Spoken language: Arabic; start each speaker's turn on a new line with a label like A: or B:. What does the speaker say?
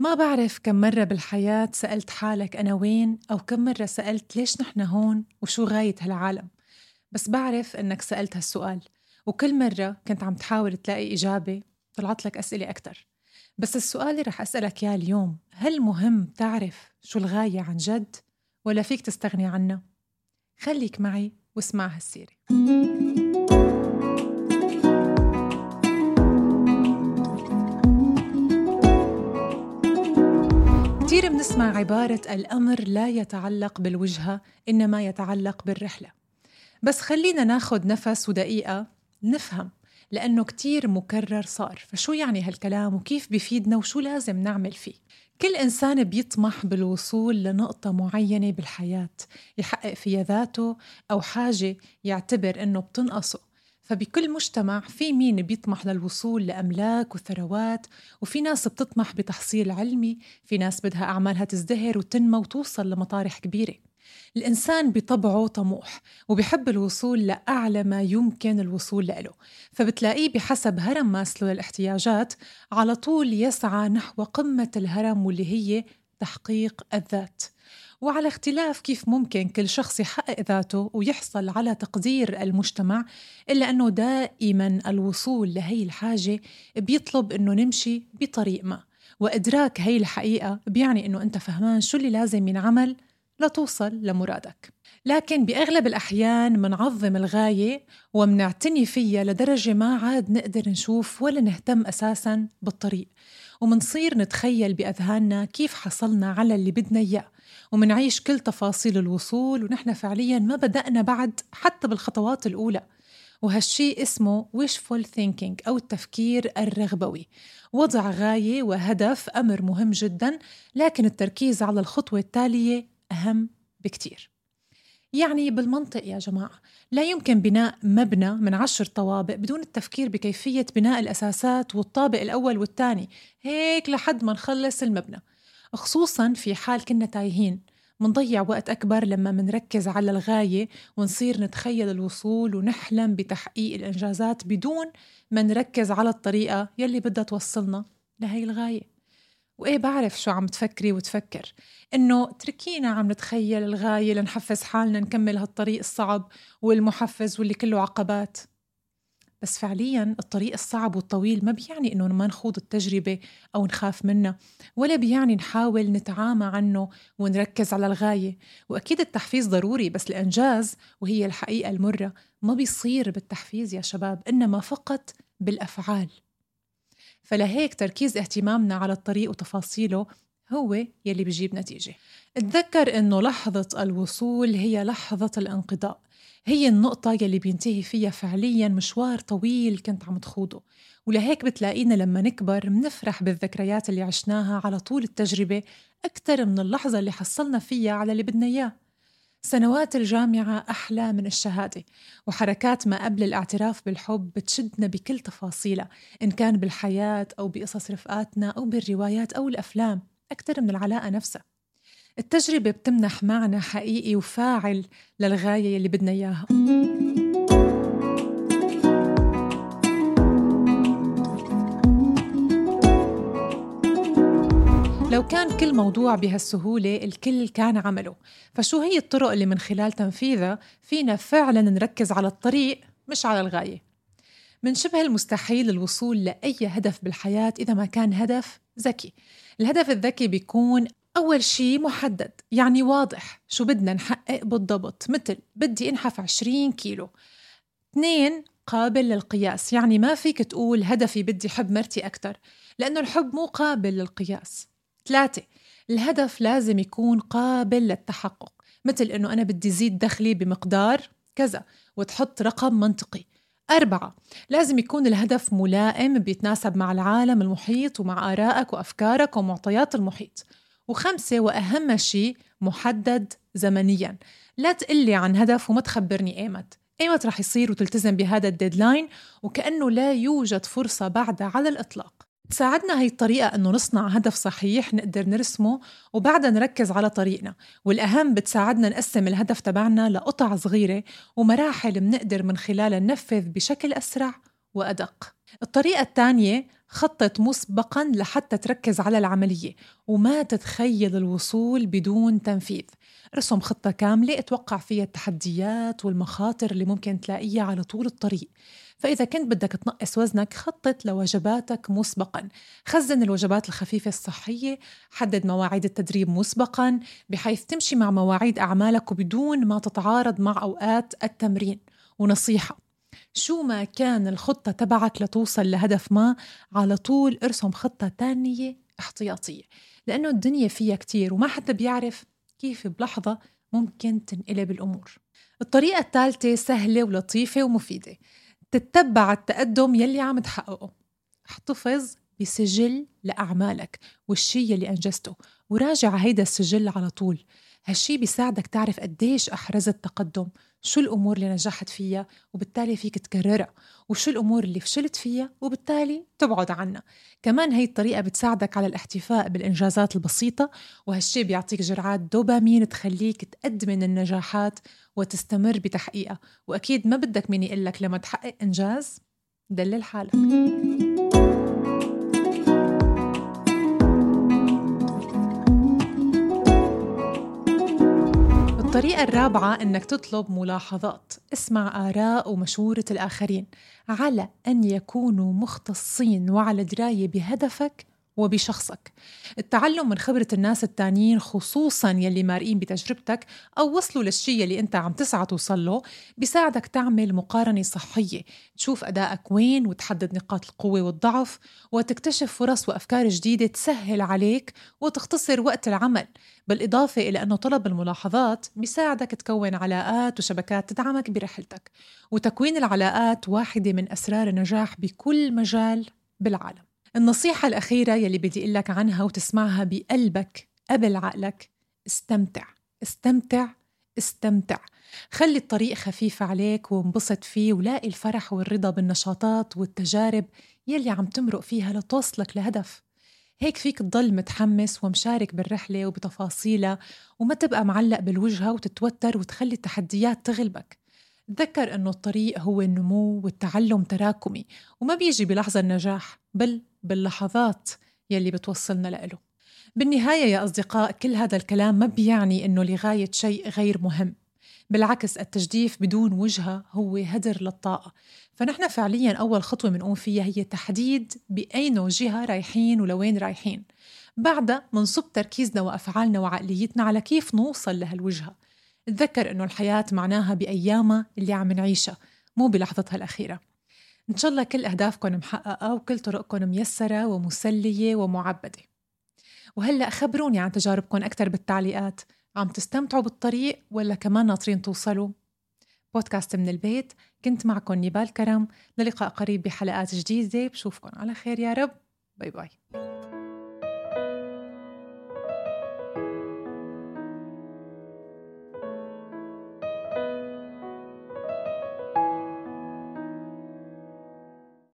A: ما بعرف كم مرة بالحياة سألت حالك أنا وين أو كم مرة سألت ليش نحن هون وشو غاية هالعالم. بس بعرف أنك سألت هالسؤال وكل مرة كنت عم تحاول تلاقي إجابة طلعت لك أسئلة أكتر. بس السؤال اللي رح أسألك إياه اليوم هل مهم تعرف شو الغاية عن جد ولا فيك تستغني عنها؟ خليك معي واسمع هالسيرة. كثير بنسمع عبارة الأمر لا يتعلق بالوجهة إنما يتعلق بالرحلة. بس خلينا ناخد نفس ودقيقة نفهم لأنه كتير مكرر صار. فشو يعني هالكلام وكيف بيفيدنا وشو لازم نعمل فيه؟ كل إنسان بيطمح بالوصول لنقطة معينة بالحياة يحقق فيها ذاته أو حاجة يعتبر إنه بتنقصه. فبكل مجتمع في مين بيطمح للوصول لأملاك وثروات وفي ناس بتطمح بتحصيل علمي في ناس بدها أعمالها تزدهر وتنمى وتوصل لمطارح كبيرة. الإنسان بطبعه طموح وبحب الوصول لأعلى ما يمكن الوصول له. فبتلاقيه بحسب هرم ماسلو للاحتياجات على طول يسعى نحو قمة الهرم واللي هي تحقيق الذات. وعلى اختلاف كيف ممكن كل شخص يحقق ذاته ويحصل على تقدير المجتمع إلا أنه دائما الوصول لهي الحاجة بيطلب أنه نمشي بطريق ما. وإدراك هي الحقيقة بيعني أنه أنت فهمان شو اللي لازم ينعمل لتوصل لمرادك. لكن بأغلب الأحيان منعظم الغاية ومنعتني فيها لدرجة ما عاد نقدر نشوف ولا نهتم أساساً بالطريق. ومنصير نتخيل بأذهاننا كيف حصلنا على اللي بدنا إياه. ومنعيش كل تفاصيل الوصول ونحن فعليا ما بدأنا بعد حتى بالخطوات الأولى. وهالشي اسمه wishful thinking أو التفكير الرغبوي. وضع غاية وهدف أمر مهم جدا لكن التركيز على الخطوة التالية أهم بكتير. يعني بالمنطق يا جماعة لا يمكن بناء مبنى من عشر طوابق بدون التفكير بكيفية بناء الأساسات والطابق الأول والثاني. هيك لحد ما نخلص المبنى. خصوصا في حال كنا تايهين. منضيع وقت أكبر لما منركز على الغاية ونصير نتخيل الوصول ونحلم بتحقيق الإنجازات بدون ما نركز على الطريقة يلي بدها توصلنا لهي الغاية. وإيه بعرف شو عم تفكري وتفكر. إنه تركينا عم نتخيل الغاية لنحفز حالنا نكمل هالطريق الصعب والمحفز واللي كله عقبات. بس فعليا الطريق الصعب والطويل ما بيعني إنه ما نخوض التجربة أو نخاف منها ولا بيعني نحاول نتعامى عنه ونركز على الغاية. وأكيد التحفيز ضروري بس الإنجاز وهي الحقيقة المرة. ما بيصير بالتحفيز يا شباب إنما فقط بالأفعال. فلهيك تركيز اهتمامنا على الطريق وتفاصيله هو يلي بيجيب نتيجة. تذكر أنه لحظة الوصول هي لحظة الانقضاء. هي النقطة يلي بينتهي فيها فعليا مشوار طويل كنت عم تخوضه. ولهيك بتلاقينا لما نكبر منفرح بالذكريات اللي عشناها على طول التجربة أكثر من اللحظة اللي حصلنا فيها على اللي بدنا إياه. سنوات الجامعة أحلى من الشهادة وحركات ما قبل الاعتراف بالحب بتشدنا بكل تفاصيلها إن كان بالحياة أو بقصص رفقاتنا أو بالروايات أو الأفلام أكثر من العلاقة نفسها. التجربة بتمنح معنى حقيقي وفاعل للغاية اللي بدنا إياها. لو كان كل موضوع بهالسهولة الكل كان عمله فشو هي الطرق اللي من خلال تنفيذها فينا فعلا نركز على الطريق مش على الغاية؟ من شبه المستحيل الوصول لأي هدف بالحياة إذا ما كان هدف ذكي. الهدف الذكي بيكون أول شي محدد. يعني واضح شو بدنا نحقق بالضبط. مثل بدي أنحف 20 كيلو. اثنين قابل للقياس. يعني ما فيك تقول هدفي بدي حب مرتي أكتر لأنه الحب مو قابل للقياس. ثلاثة الهدف لازم يكون قابل للتحقق. مثل إنه أنا بدي زيد دخلي بمقدار كذا وتحط رقم منطقي. أربعة لازم يكون الهدف ملائم بيتناسب مع العالم المحيط ومع آرائك وأفكارك ومعطيات المحيط. وخمسة وأهم شيء محدد زمنيا. لا تقلي عن هدف وما تخبرني ايمت ايمت رح يصير وتلتزم بهذا ال deadline وكأنه لا يوجد فرصة بعدها على الإطلاق. تساعدنا هي الطريقة أنه نصنع هدف صحيح نقدر نرسمه وبعدها نركز على طريقنا. والأهم بتساعدنا نقسم الهدف تبعنا لقطع صغيرة ومراحل منقدر من خلالها ننفذ بشكل أسرع وأدق. الطريقة الثانية خطط مسبقا لحتى تركز على العملية وما تتخيل الوصول بدون تنفيذ. ارسم خطة كاملة أتوقع فيها التحديات والمخاطر اللي ممكن تلاقيها على طول الطريق. فإذا كنت بدك تنقص وزنك خطط لوجباتك مسبقا. خزن الوجبات الخفيفة الصحية حدد مواعيد التدريب مسبقا بحيث تمشي مع مواعيد أعمالك وبدون ما تتعارض مع أوقات التمرين. ونصيحة شو ما كان الخطة تبعك لتوصل لهدف ما على طول ارسم خطة تانية احتياطية. لأنه الدنيا فيها كتير وما حدا بيعرف كيف بلحظة ممكن تنقلب الأمور. الطريقة الثالثة سهلة ولطيفة ومفيدة. تتبع التقدم يلي عم تحققه. احتفظ بسجل لأعمالك والشي يلي أنجزته وراجع هيدا السجل على طول. هالشي بيساعدك تعرف قديش أحرزت تقدم. شو الأمور اللي نجحت فيها وبالتالي فيك تكررها وشو الأمور اللي فشلت فيها وبالتالي تبعد عنها. كمان هي الطريقة بتساعدك على الاحتفاء بالإنجازات البسيطة وهالشي بيعطيك جرعات دوبامين تخليك تأدمن النجاحات وتستمر بتحقيقها. وأكيد ما بدك مين يقلك لما تحقق إنجاز دلل حالك. الطريقة الرابعة إنك تطلب ملاحظات، اسمع آراء ومشورة الآخرين على أن يكونوا مختصين وعلى دراية بهدفك وبشخصك. التعلم من خبرة الناس التانيين خصوصا يلي مارقين بتجربتك أو وصلوا للشي يلي أنت عم تسعى توصل له بيساعدك تعمل مقارنة صحية. تشوف أدائك وين وتحدد نقاط القوة والضعف وتكتشف فرص وأفكار جديدة تسهل عليك وتختصر وقت العمل. بالإضافة إلى أنه طلب الملاحظات بيساعدك تكون علاقات وشبكات تدعمك برحلتك. وتكوين العلاقات واحدة من أسرار النجاح بكل مجال بالعالم. النصيحة الأخيرة يلي بدي أقول لك عنها وتسمعها بقلبك قبل عقلك استمتع استمتع استمتع. خلي الطريق خفيف عليك وانبسط فيه ولاقي الفرح والرضا بالنشاطات والتجارب يلي عم تمرق فيها لتوصلك لهدف. هيك فيك تضل متحمس ومشارك بالرحلة وبتفاصيلها وما تبقى معلق بالوجهة وتتوتر وتخلي التحديات تغلبك. تذكر أنه الطريق هو النمو والتعلم تراكمي وما بيجي بلحظة النجاح بل باللحظات يلي بتوصلنا لإله. بالنهاية يا أصدقاء كل هذا الكلام ما بيعني أنه لغاية شيء غير مهم. بالعكس التجديف بدون وجهة هو هدر للطاقة. فنحن فعليا أول خطوة بنقوم فيها هي تحديد بأي جهة رايحين ولوين رايحين. بعدها منصب تركيزنا وأفعالنا وعقليتنا على كيف نوصل لهالوجهة. تذكر إنه الحياة معناها بأيامها اللي عم نعيشها مو بلحظتها الأخيرة. إن شاء الله كل أهدافكم محققة وكل طرقكم ميسرة ومسلية ومعبدة. وهلأ خبروني عن تجاربكم أكثر بالتعليقات. عم تستمتعوا بالطريق ولا كمان ناطرين توصلوا؟ بودكاست من البيت كنت معكم نيبال كرم. للقاء قريب بحلقات جديدة بشوفكم على خير يا رب. bye bye.